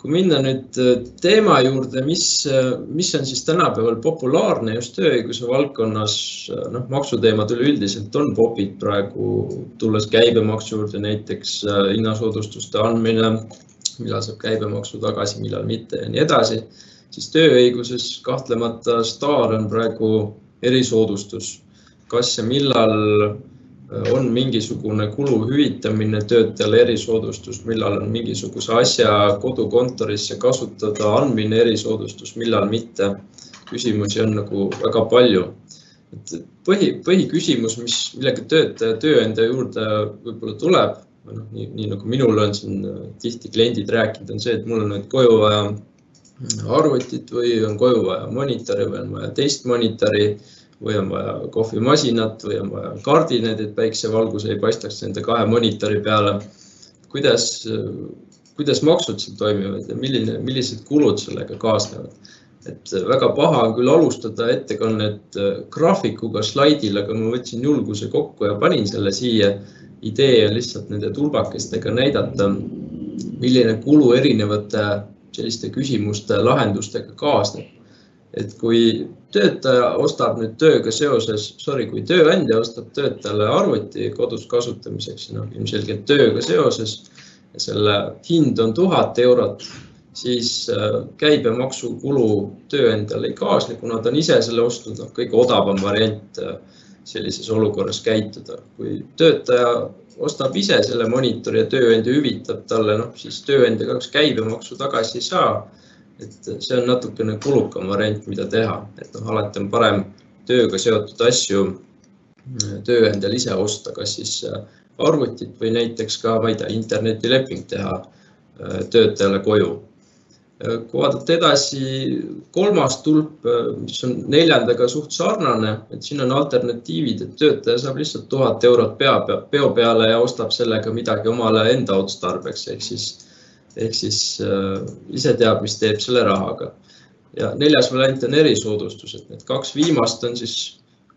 kui minna nüüd teema juurde, mis, mis on siis tänapäeval populaarne just tööõiguse valdkonnas, noh, maksuteemad üleüldiselt on popid praegu, tulles käibemaksu juurde näiteks hinnasoodustuste andmine, millal saab käibemaksu tagasi, millal mitte ja nii edasi, siis tööõiguses kahtlemata staar on praegu erisoodustus. kas ja millal Äh, on mingisugune kulu hüvitamine töötajale erisoodustus, millal on mingisuguse asja kodukontorisse kasutada andmine erisoodustus, millal mitte. küsimusi on nagu väga palju. et põhi, põhiküsimus, mis, millega töötaja tööandja juurde võib-olla tuleb, noh, nii, nii nagu minul on siin äh, tihti kliendid rääkinud, on see, et mul on nüüd koju vaja arvutit või on koju vaja monitori või on vaja teist monitori või on vaja kohvimasinat või on vaja kardinaid, et päiksevalgus ei paistaks nende kahe monitori peale. kuidas, kuidas maksud seal toimivad ja milline, millised kulud sellega kaasnevad? et väga paha on küll alustada ettekannet graafikuga slaidil, aga ma võtsin julguse kokku ja panin selle siia. idee on lihtsalt nende tulbakestega näidata, milline kulu erinevate selliste küsimuste lahendustega kaasneb et kui töötaja ostab nüüd tööga seoses, sorry, kui tööandja ostab töötajale arvuti kodus kasutamiseks, noh ilmselgelt tööga seoses selle hind on tuhat eurot, siis äh, käibemaksukulu tööandjale ei kaasne, kuna ta on ise selle ostnud, noh kõige odavam variant äh, sellises olukorras käituda. kui töötaja ostab ise selle monitori ja tööandja hüvitab talle, noh siis tööandja kahjuks käibemaksu tagasi ei saa et see on natukene kulukam variant, mida teha, et noh, alati on parem tööga seotud asju äh, tööandjal ise osta, kas siis äh, arvutit või näiteks ka, ma ei tea, internetileping teha äh, töötajale koju. kui vaadata edasi, kolmas tulp, mis on neljandaga suht sarnane, et siin on alternatiivid, et töötaja saab lihtsalt tuhat eurot pea, peo peale ja ostab sellega midagi omale enda otstarbeks ehk siis ehk siis äh, ise teab, mis teeb selle rahaga. ja neljas variant on erisoodustus, et need kaks viimast on siis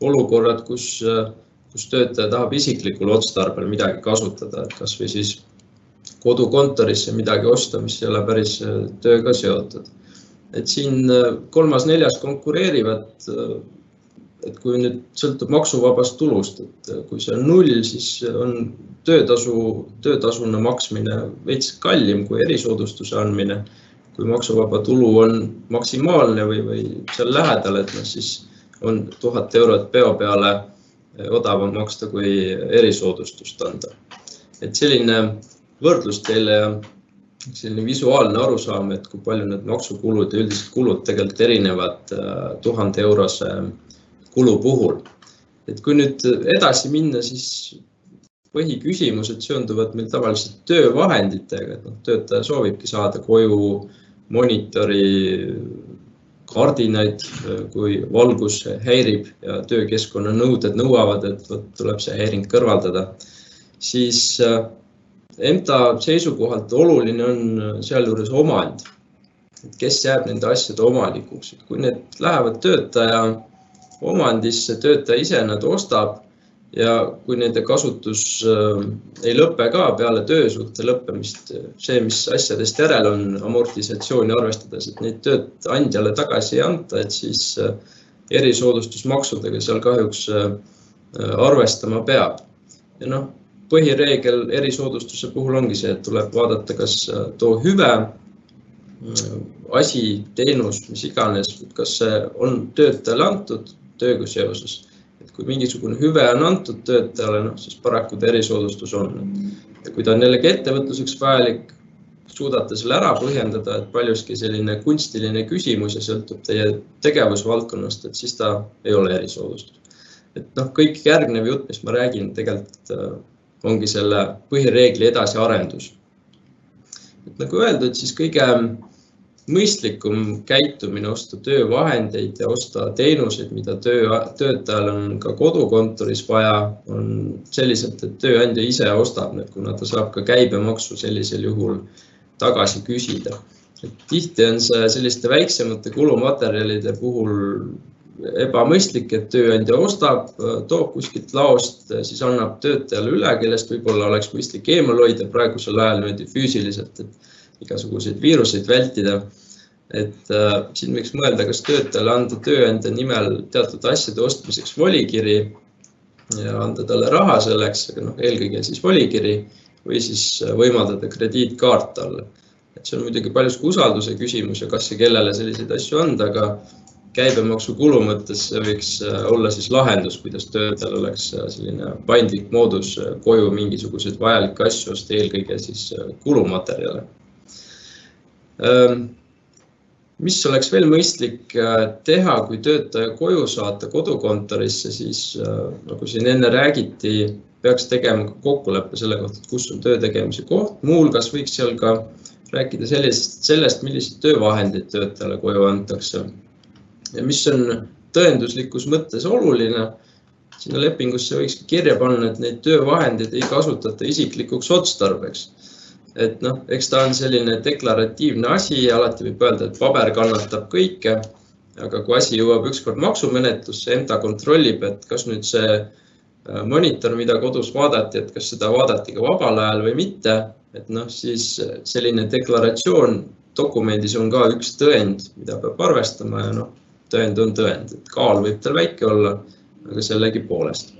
olukorrad, kus, äh, kus töötaja tahab isiklikul otstarbel midagi kasutada, et kasvõi siis kodukontorisse midagi osta, mis ei ole päris äh, tööga seotud. et siin kolmas-neljas konkureerivad et kui nüüd sõltub maksuvabast tulust, et kui see on null, siis on töötasu, töötasuna maksmine veits kallim kui erisoodustuse andmine. kui maksuvaba tulu on maksimaalne või, või seal lähedal, et noh, siis on tuhat eurot peo peale odavam maksta kui erisoodustust anda. et selline võrdlus teile ja selline visuaalne arusaam, et kui palju need maksukulud ja üldised kulud tegelikult erinevad äh, tuhande eurose kulu puhul. et kui nüüd edasi minna, siis põhiküsimused seonduvad meil tavaliselt töövahenditega, et noh, töötaja soovibki saada koju monitori, kardinaid, kui valgus häirib ja töökeskkonna nõuded nõuavad, et vot tuleb see häiring kõrvaldada, siis EMTA seisukohalt oluline on sealjuures omand, et kes jääb nende asjade omanikuks, et kui need lähevad töötaja omandisse, töötaja ise nad ostab ja kui nende kasutus äh, ei lõpe ka peale töösuhte lõppemist, see, mis asjadest järel on amortisatsiooni arvestades, et neid tööandjale tagasi ei anta, et siis äh, erisoodustusmaksudega seal kahjuks äh, arvestama peab. ja noh, põhireegel erisoodustuse puhul ongi see, et tuleb vaadata, kas too hüve, asi, teenus, mis iganes, kas see on töötajale antud tööga seoses. et kui mingisugune hüve on antud töötajale, noh siis paraku ta erisoodustus on. ja kui ta on jällegi ettevõtluseks vajalik, suudate selle ära põhjendada, et paljuski selline kunstiline küsimus ja sõltub teie tegevusvaldkonnast, et siis ta ei ole erisoodustus. et noh, kõik järgnev jutt, mis ma räägin, tegelikult äh, ongi selle põhireegli edasiarendus. et nagu öeldud, siis kõige mõistlikum käitumine osta töövahendeid ja osta teenuseid, mida töö, töötajal on ka kodukontoris vaja, on selliselt, et tööandja ise ostab need, kuna ta saab ka käibemaksu sellisel juhul tagasi küsida. et tihti on see selliste väiksemate kulumaterjalide puhul ebamõistlik, et tööandja ostab, toob kuskilt laost, siis annab töötajale üle, kellest võib-olla oleks mõistlik eemal hoida praegusel ajal niimoodi füüsiliselt, et igasuguseid viiruseid vältida. et äh, siin võiks mõelda, kas töötajale anda tööandja nimel teatud asjade ostmiseks volikiri ja anda talle raha selleks, aga noh, eelkõige siis volikiri või siis võimaldada krediitkaart talle. et see on muidugi paljuski usalduse küsimus ja kas ja kellele selliseid asju anda, aga käibemaksukulu mõttes võiks äh, olla siis lahendus, kuidas töötajal oleks äh, selline paindlik moodus äh, koju mingisuguseid vajalikke asju osta, eelkõige siis kulumaterjale. Mis oleks veel mõistlik teha, kui töötaja koju saata kodukontorisse, siis nagu siin enne räägiti, peaks tegema kokkuleppe selle kohta, et kus on töö tegemise koht, muuhulgas võiks seal ka rääkida sellisest, sellest, milliseid töövahendeid töötajale koju antakse ja mis on tõenduslikus mõttes oluline, sinna lepingusse võikski kirja panna, et neid töövahendeid ei kasutata isiklikuks otstarbeks. Et noh, eks ta on selline deklaratiivne asi alati võib öelda, et paber kannatab kõike. aga kui asi jõuab ükskord maksumenetlusse, EMTA kontrollib, et kas nüüd see äh, monitor, mida kodus vaadati, et kas seda vaadati ka vabal ajal või mitte, et noh, siis selline deklaratsioon dokumendis on ka üks tõend, mida peab arvestama ja noh tõend on tõend, et kaal võib tal väike olla, aga sellegipoolest.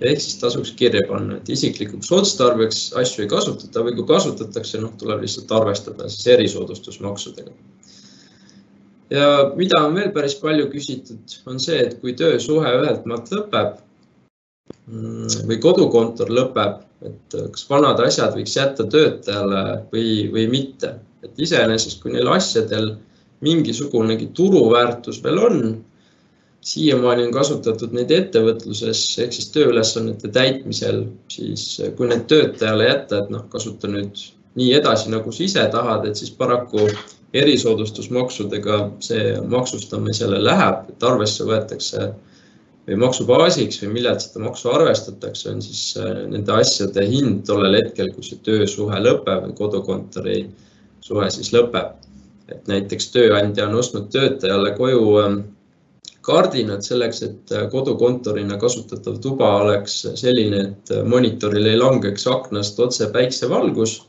Ehk siis tasuks kirja panna, et isiklikuks otstarbeks asju ei kasutata või kui kasutatakse, noh, tuleb lihtsalt arvestada siis erisoodustusmaksudega. ja mida on veel päris palju küsitud, on see, et kui töösuhe ühelt maalt lõpeb mm, või kodukontor lõpeb, et kas vanad asjad võiks jätta töötajale või, või mitte, et iseenesest, kui neil asjadel mingisugunegi turuväärtus veel on. Siiamaani on kasutatud neid ettevõtluses ehk siis tööülesannete täitmisel, siis kui need töötajale jätta, et noh, kasuta nüüd nii edasi, nagu sa ise tahad, et siis paraku erisoodustusmaksudega see maksustamisele läheb, et arvesse võetakse või maksubaasiks või millelt seda maksu arvestatakse, on siis äh, nende asjade hind tollel hetkel, kui see töösuhe lõpeb või kodukontori suhe siis lõpeb. Et näiteks tööandja on ostnud töötajale koju ähm, kardinad selleks, et äh, kodukontorina kasutatav tuba oleks selline, et äh, monitoril ei langeks aknast otse päiksevalgus.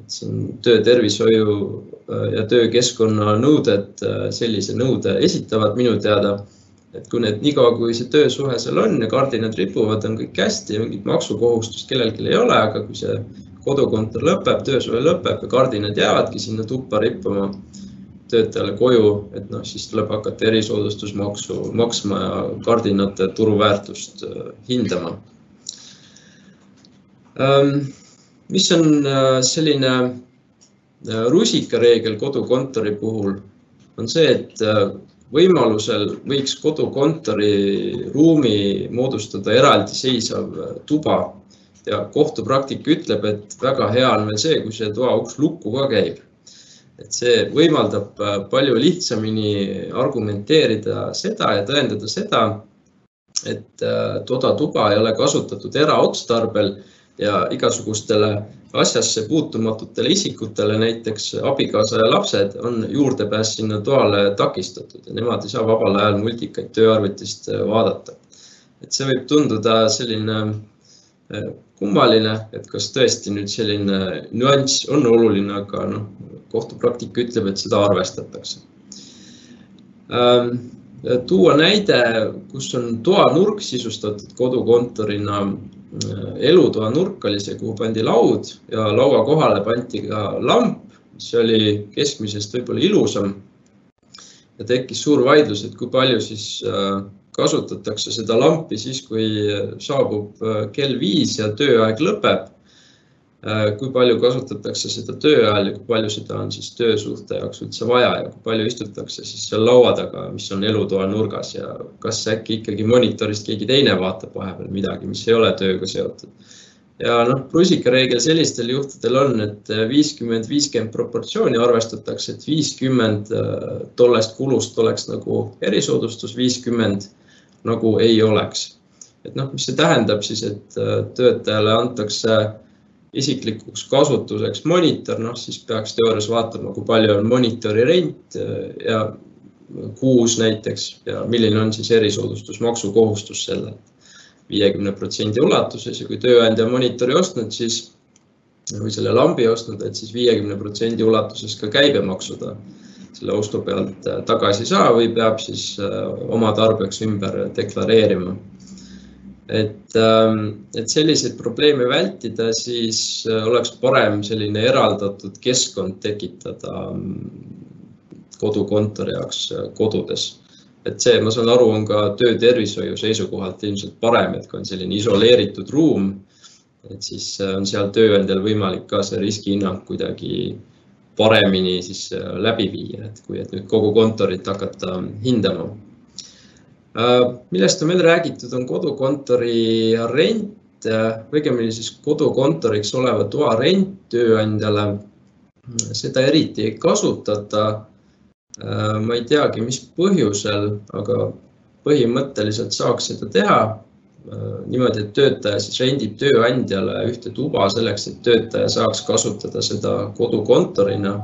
et siin töötervishoiu äh, ja töökeskkonna nõuded sellise nõude esitavad minu teada. et kui need, niikaua kui see töösuhe seal on ja kardinad ripuvad, on kõik hästi mingit maksukohustust kellelgi ei ole, aga kui see kodukontor lõpeb, töösuhe lõpeb ja kardinad jäävadki sinna tuppa rippuma töötajale koju, et noh, siis tuleb hakata erisoodustusmaksu maksma ja kardinate turuväärtust äh, hindama. Ähm, mis on äh, selline äh, rusikareegel kodukontori puhul, on see, et võimalusel võiks kodukontori ruumi moodustada eraldiseisev tuba ja kohtupraktika ütleb, et väga hea on veel see, kui see toa uks lukku ka käib. Et see võimaldab äh, palju lihtsamini argumenteerida seda ja tõendada seda, et äh, toda tuba ei ole kasutatud eraotstarbel ja igasugustele asjasse puutumatutele isikutele, näiteks abikaasa ja lapsed, on juurdepääs sinna toale takistatud ja nemad ei saa vabal ajal multikaid tööarvutist äh, vaadata. et see võib tunduda selline kummaline, et kas tõesti nüüd selline nüanss on oluline, aga noh, kohtupraktika ütleb, et seda arvestatakse. Ähm, tuua näide, kus on toanurk sisustatud kodukontorina. Äh, elutoa nurk oli see, kuhu pandi laud ja laua kohale pandi ka lamp, mis oli keskmisest võib-olla ilusam. ja tekkis suur vaidlus, et kui palju siis äh, kasutatakse seda lampi siis, kui saabub äh, kell viis ja tööaeg lõpeb. Äh, kui palju kasutatakse seda töö ajal ja kui palju seda on siis töösuhte jaoks üldse vaja ja kui palju istutakse siis seal laua taga, mis on elutoa nurgas ja kas äkki ikkagi monitorist keegi teine vaatab vahepeal midagi, mis ei ole tööga seotud. ja noh, rusikareegel sellistel juhtudel on, et viiskümmend, viiskümmend proportsiooni arvestatakse, et viiskümmend äh, tollest kulust oleks nagu erisoodustus, viiskümmend nagu ei oleks. et noh, mis see tähendab siis, et äh, töötajale antakse isiklikuks kasutuseks monitor, noh siis peaks teoorias vaatama, kui palju on monitori rent äh, ja kuus näiteks ja milline on siis erisoodustusmaksu kohustus sellelt viiekümne protsendi ulatuses ja kui tööandja on monitori ostnud, siis või selle lambi ostnud, et siis viiekümne protsendi ulatuses ka käibemaksu ta selle ostu pealt tagasi ei saa või peab siis oma tarbeks ümber deklareerima et, ähm, et selliseid probleeme vältida, siis äh, oleks parem selline eraldatud keskkond tekitada mm, kodukontori jaoks äh, kodudes. et see, ma saan aru, on ka töötervishoiu seisukohalt ilmselt parem, et kui on selline isoleeritud ruum, et siis äh, on seal tööandjal võimalik ka see riskihinnang kuidagi paremini siis läbi viia, et kui, et nüüd kogu kontorit hakata hindama Äh, millest on meil räägitud, on kodukontori rent, äh, õigemini siis kodukontoriks oleva toa rent tööandjale. seda eriti ei kasutata. Äh, ma ei teagi, mis põhjusel, aga põhimõtteliselt saaks seda teha niimoodi, et töötaja siis rendib tööandjale ühte tuba selleks, et töötaja saaks kasutada seda kodukontorina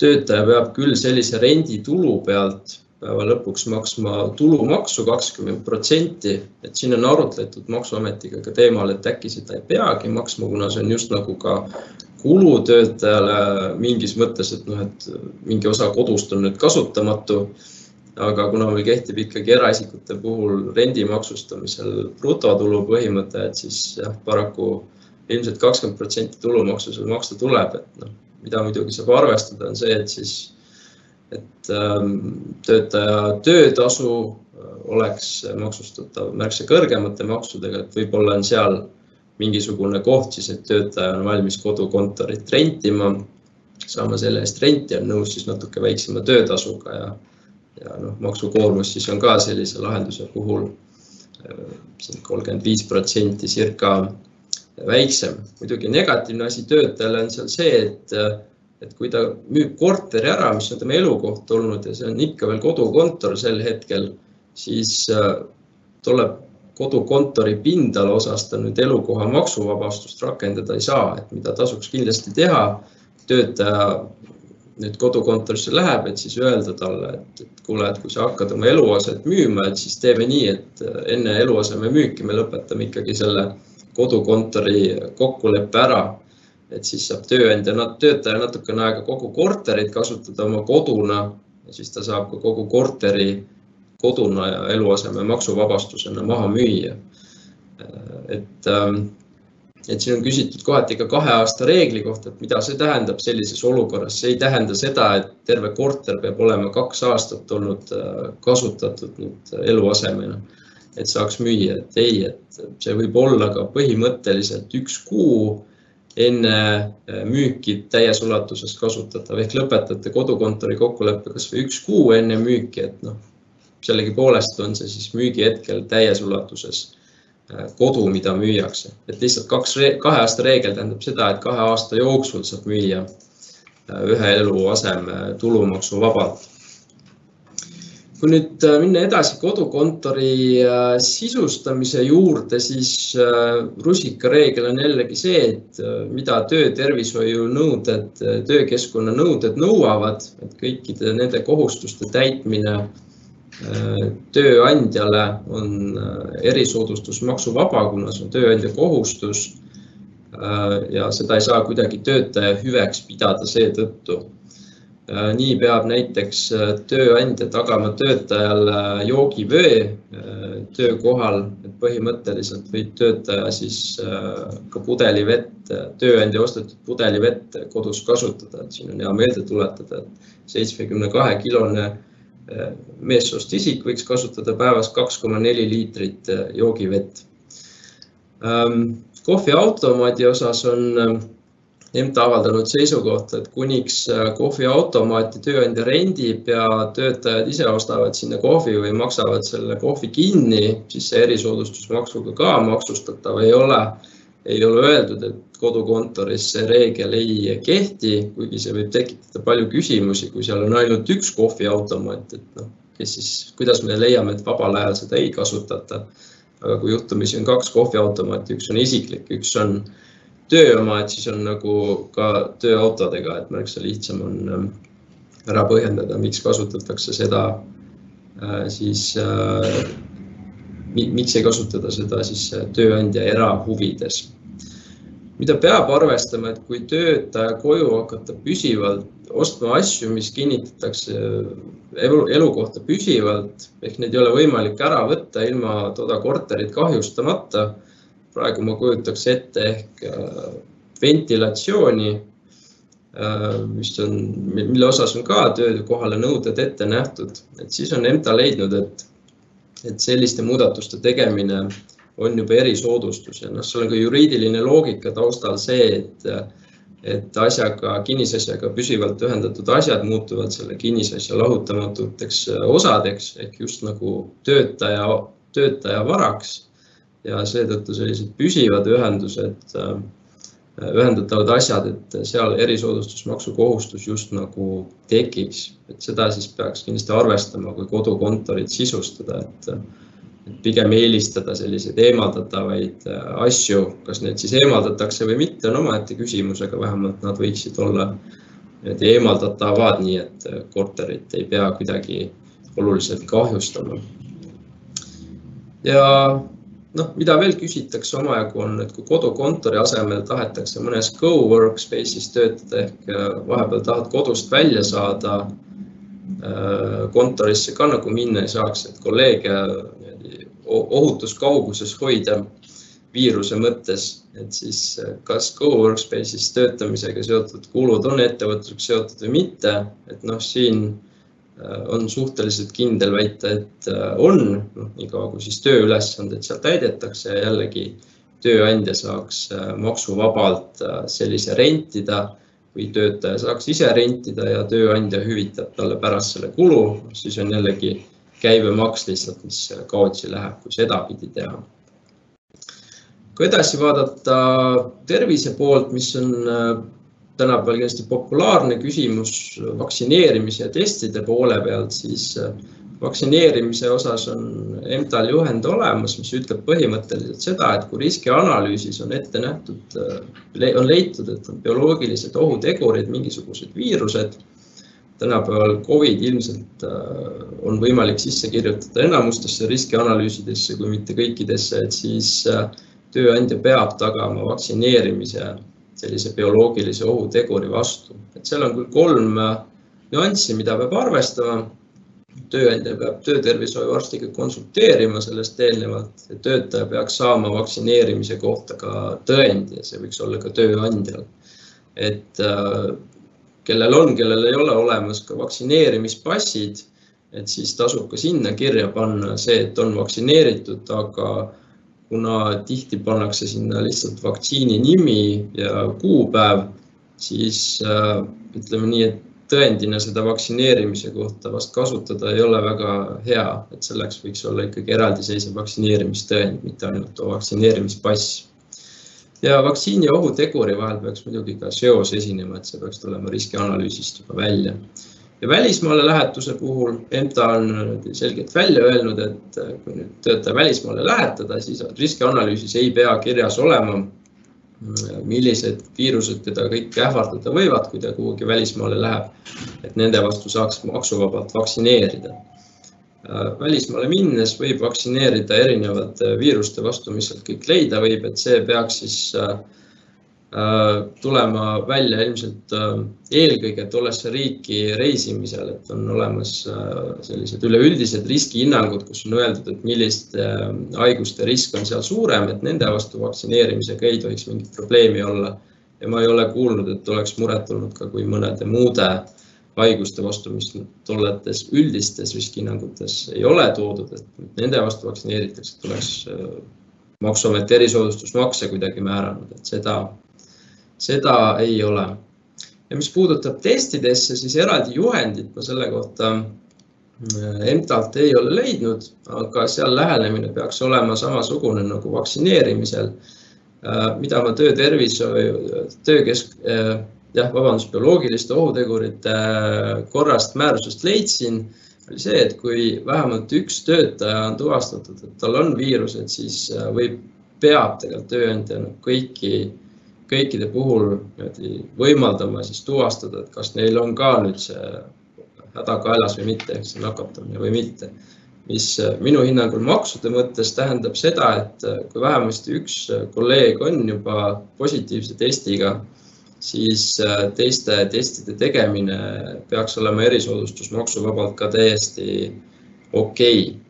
töötaja peab küll sellise renditulu pealt päeva lõpuks maksma tulumaksu kakskümmend protsenti, et siin on arutletud Maksuametiga ka teemal, et äkki seda ei peagi maksma, kuna see on just nagu ka kulu töötajale mingis mõttes, et noh, et mingi osa kodust on nüüd kasutamatu. Aga kuna meil kehtib ikkagi eraisikute puhul rendi maksustamisel brutotulu põhimõte, et siis jah, paraku ilmselt kakskümmend protsenti tulumaksu seal maksta tuleb, et noh mida muidugi saab arvestada, on see, et siis, et ähm, töötaja töötasu äh, oleks maksustatav märksa kõrgemate maksudega, et võib-olla on seal mingisugune koht siis, et töötaja on valmis kodukontorit rentima, saama selle eest renti, on nõus siis natuke väiksema töötasuga ja, ja noh, maksukoormus siis on ka sellise lahenduse puhul äh, kolmkümmend viis protsenti circa väiksem. muidugi negatiivne asi töötajale on seal see, et, et kui ta müüb korteri ära, mis on tema elukoht olnud ja see on ikka veel kodukontor sel hetkel, siis äh, tuleb kodukontori pindala osas ta nüüd elukoha maksuvabastust rakendada ei saa, et mida tasuks kindlasti teha. töötaja nüüd kodukontorisse läheb, et siis öelda talle, et, et kuule, et kui sa hakkad oma eluaset müüma, et siis teeme nii, et enne eluaseme müüki me lõpetame ikkagi selle kodukontori kokkuleppe ära. et siis saab tööandja, töötaja natukene aega kogu korterit kasutada oma koduna ja siis ta saab ka kogu korteri koduna ja eluaseme maksuvabastusena maha müüa. et, ähm, et siin on küsitud kohati ka kahe aasta reegli kohta, et mida see tähendab sellises olukorras, see ei tähenda seda, et terve korter peab olema kaks aastat olnud äh, kasutatud nüüd eluasemena et saaks müüa, et ei, et see võib olla ka põhimõtteliselt üks kuu enne äh, müüki täies ulatuses kasutatav. Ehk lõpetate kodukontori kokkuleppe kasvõi üks kuu enne müüki, et noh, sellegipoolest on see siis müügi hetkel täies ulatuses äh, kodu, mida müüakse, et lihtsalt kaks, kahe aasta reegel tähendab seda, et kahe aasta jooksul saab müüa äh, ühe eluaseme tulumaksuvabalt kui nüüd äh, minna edasi kodukontori äh, sisustamise juurde, siis äh, rusikareegel on jällegi see, et mida töötervishoiu nõuded, töökeskkonna nõuded nõuavad, et kõikide nende kohustuste täitmine tööandjale on erisoodustus maksuvaba, kuna see on tööandja kohustus. ja seda ei saa kuidagi töötaja hüveks pidada seetõttu Äh, nii peab näiteks äh, tööandja tagama töötajale joogivöö äh, töökohal, et põhimõtteliselt võib töötaja siis ka pudelivett, tööandja ostetud pudelivett kodus kasutada, et siin on hea meelde tuletada, et seitsmekümne kahe kilone meessoost isik võiks kasutada päevas kaks koma neli liitrit joogivett. Ähm, kohviautomaadi osas on MTA avaldanud seisukohta, et kuniks äh, kohviautomaati tööandja rendib ja töötajad ise ostavad sinna kohvi või maksavad selle kohvi kinni, siis see erisoodustusmaksuga ka maksustatav ei ole. Ei ole öeldud, et kodukontoris see reegel ei kehti, kuigi see võib tekitada palju küsimusi, kui seal on ainult üks kohviautomaat, et noh, kes siis, kuidas me leiame, et vabal ajal seda ei kasutata. aga kui juhtumisi on kaks kohviautomaati, üks on isiklik, üks on töö oma, et siis on nagu ka tööautodega, et märksa lihtsam on ähm, ära põhjendada, miks kasutatakse seda äh, siis äh,, miks ei kasutada seda siis äh, tööandja erahuvides mida peab arvestama, et kui töötaja koju hakata püsivalt ostma asju, mis kinnitatakse elu, elukohta püsivalt ehk neid ei ole võimalik ära võtta ilma toda korterit kahjustamata. praegu ma kujutaks ette ehk äh, ventilatsiooni, äh, mis on, mille osas on ka töökohale nõuded ette nähtud, et siis on EMTA leidnud, et, et selliste muudatuste tegemine on juba erisoodustus ja noh, seal on ka juriidiline loogika taustal see, et, et asjaga, kinnisasjaga püsivalt ühendatud asjad muutuvad selle kinnisasja lahutamatuteks osadeks ehk just nagu töötaja, töötaja varaks. ja seetõttu sellised püsivad ühendused, ühendatavad asjad, et seal erisoodustusmaksu kohustus just nagu tekiks, et seda siis peaks kindlasti arvestama, kui kodukontorit sisustada, et pigem eelistada selliseid eemaldatavaid äh, asju, kas need siis eemaldatakse või mitte, on omaette küsimus, aga vähemalt nad võiksid olla nii-öelda eemaldatavad, nii et äh, korterit ei pea kuidagi oluliselt kahjustama. ja noh, mida veel küsitakse omajagu on, et kui kodukontori asemel tahetakse mõnes co-workspace'is töötada ehk äh, vahepeal tahad kodust välja saada kontorisse ka nagu minna ei saaks, et kolleege ohutus kauguses hoida viiruse mõttes, et siis eh, kas co-workspace'is töötamisega seotud kulud on ettevõtlusega seotud või mitte, et noh, siin on suhteliselt kindel väita, et eh, on, noh, niikaua kui siis tööülesanded seal täidetakse ja jällegi tööandja saaks maksuvabalt sellise rentida või töötaja saaks ise rentida ja tööandja hüvitab talle pärast selle kulu, siis on jällegi käibemaks lihtsalt, mis kaotsi läheb, kui sedapidi teha. kui edasi vaadata tervise poolt, mis on äh, tänapäeval kindlasti populaarne küsimus vaktsineerimise ja testide poole pealt, siis äh, vaktsineerimise osas on EMTA-l juhend olemas, mis ütleb põhimõtteliselt seda, et kui riskianalüüsis on ette nähtud, äh, on leitud, et on bioloogilised ohutegurid, mingisugused viirused tänapäeval Covid ilmselt äh, on võimalik sisse kirjutada enamustesse riskianalüüsidesse, kui mitte kõikidesse, et siis tööandja peab tagama vaktsineerimise sellise bioloogilise ohuteguri vastu. et seal on küll kolm äh, nüanssi, mida peab arvestama. tööandja peab töötervishoiuarstiga konsulteerima sellest eelnevalt ja töötaja peaks saama vaktsineerimise kohta ka tõendi ja see võiks olla ka tööandjal. et kellel on, kellel ei ole olemas ka vaktsineerimispassid, et siis tasub ka sinna kirja panna see, et on vaktsineeritud, aga kuna tihti pannakse sinna lihtsalt vaktsiini nimi ja kuupäev, siis äh, ütleme nii, et tõendina seda vaktsineerimise kohta vast kasutada ei ole väga hea, et selleks võiks olla ikkagi eraldiseisev vaktsineerimistõend, mitte ainult vaktsineerimispass ja vaktsiini ohuteguri vahel peaks muidugi ka seos esinema, et see peaks tulema riskianalüüsist juba välja. Ja välismaale lähetuse puhul EMTA on selgelt välja öelnud, et kui nüüd töötaja välismaale lähetada, siis riskianalüüsis ei pea kirjas olema, millised viirused teda kõik ähvardada võivad, kui ta kuhugi välismaale läheb. et nende vastu saaks maksuvabalt vaktsineerida Äh, välismaale minnes võib vaktsineerida erinevate viiruste vastu, mis sealt kõik leida võib, et see peaks siis äh, äh, tulema välja ilmselt eelkõige tollesse riiki reisimisel, et on olemas sellised üleüldised riskihinnangud, kus on öeldud, et milliste haiguste risk on seal suurem, et nende vastu vaktsineerimisega ei tohiks mingit probleemi olla. ja ma ei ole kuulnud, et oleks muret olnud ka, kui mõnede muude äh, haiguste vastu, mis tolletes üldistes riskihinnangutes ei ole toodud, et nende vastu vaktsineeritakse, et oleks äh, maksuamet erisoodustusmakse kuidagi määranud, et seda, seda ei ole. ja mis puudutab testidesse, siis eraldi juhendit ma selle kohta äh, EMTA-lt ei ole leidnud, aga seal lähenemine peaks olema samasugune nagu vaktsineerimisel. Äh, mida ma töötervishoiu, töökesk-, jah, vabandust, bioloogiliste ohutegurite äh, korrast määrusest leidsin, oli see, et kui vähemalt üks töötaja on tuvastatud, et tal on viirused, siis äh, võib, peab tegelikult tööandja kõiki, kõikide puhul võimaldama siis tuvastada, et kas neil on ka nüüd see häda kaelas või mitte, ehk see nakatumine või mitte. mis minu hinnangul maksude mõttes tähendab seda, et kui vähemasti üks kolleeg on juba positiivse testiga, siis teiste testide tegemine peaks olema erisoodustus maksuvabalt ka täiesti okei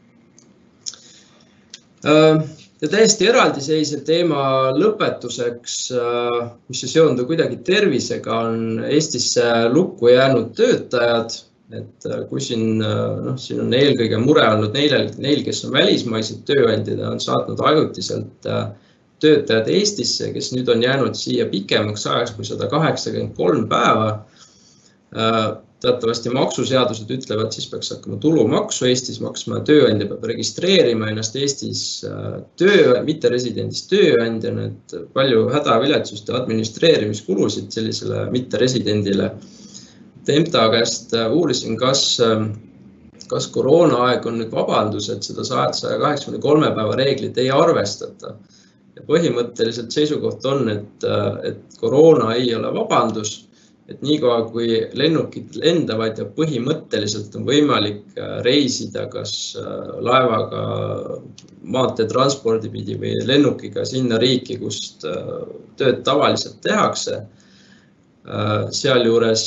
okay ja täiesti eraldiseisev teema lõpetuseks, äh, mis ei seondu kuidagi tervisega, on Eestisse lukku jäänud töötajad. et äh, kui siin, äh, noh, siin on eelkõige mure olnud neil, neil, kes on välismaised tööandjad ja on saatnud ajutiselt töötajad Eestisse, kes nüüd on jäänud siia pikemaks ajaks kui sada kaheksakümmend kolm päeva teatavasti maksuseadused ütlevad, siis peaks hakkama tulumaksu Eestis maksma, tööandja peab registreerima ennast Eestis äh, töö, mitteresidendist tööandjana, et palju hädaviletsust ja administreerimiskulusid sellisele mitteresidendile. Tempta käest äh, uurisin, kas, ähm, kas koroonaaeg on nüüd vabandus, et seda saja kaheksakümne kolme päeva reeglit ei arvestata. ja põhimõtteliselt seisukoht on, et, äh, et koroona ei ole vabandus et niikaua, kui lennukid lendavad ja põhimõtteliselt on võimalik äh, reisida kas äh, laevaga, maanteetranspordi pidi või lennukiga sinna riiki, kust äh, tööd tavaliselt tehakse. sealjuures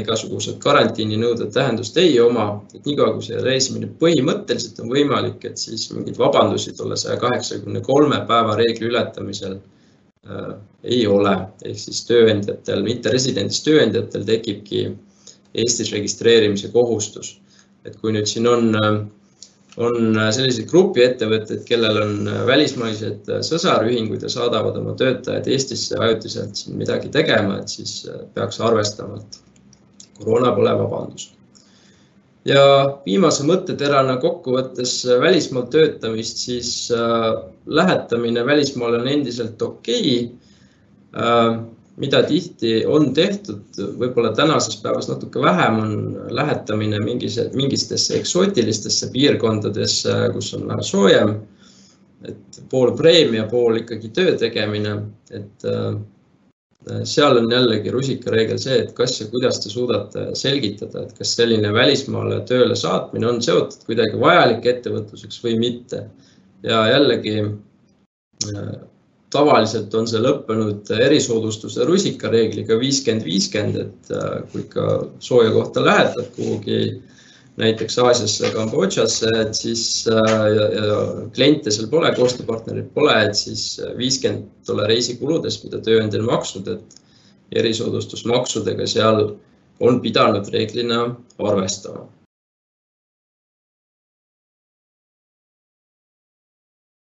igasugused karantiininõuded tähendust ei oma, et niikaua, kui see reisimine põhimõtteliselt on võimalik, et siis mingeid vabandusi tolle saja kaheksakümne kolme päeva reegli ületamisel ei ole, ehk siis tööandjatel, mitteresidendist tööandjatel tekibki Eestis registreerimise kohustus. et kui nüüd siin on, äh, on selliseid grupiettevõtteid, kellel on välismaised sõsarühingud ja saadavad oma töötajad Eestisse ajutiselt siin midagi tegema, et siis peaks arvestama, et koroona pole vabandus ja viimase mõtteterana kokkuvõttes välismaal töötamist, siis äh, lähetamine välismaale on endiselt okei okay. äh,. mida tihti on tehtud, võib-olla tänases päevas natuke vähem, on lähetamine mingis, mingitesse eksootilistesse piirkondadesse, kus on vähe soojem. et pool preemia, pool ikkagi töö tegemine, et äh, seal on jällegi rusikareegel see, et kas ja kuidas te suudate selgitada, et kas selline välismaale tööle saatmine on seotud kuidagi vajalik ettevõtluseks või mitte. ja jällegi äh, tavaliselt on see lõppenud erisoodustuse rusikareegliga viiskümmend, viiskümmend, et äh, kui ikka sooja kohta lähetad kuhugi näiteks Aasiasse, Kambodžasse, et siis äh, ja, ja kliente seal pole, koostööpartnerit pole, et siis viiskümmend tolle reisikuludest, mida tööandja on maksnud, et erisoodustusmaksudega seal on pidanud reeglina arvestama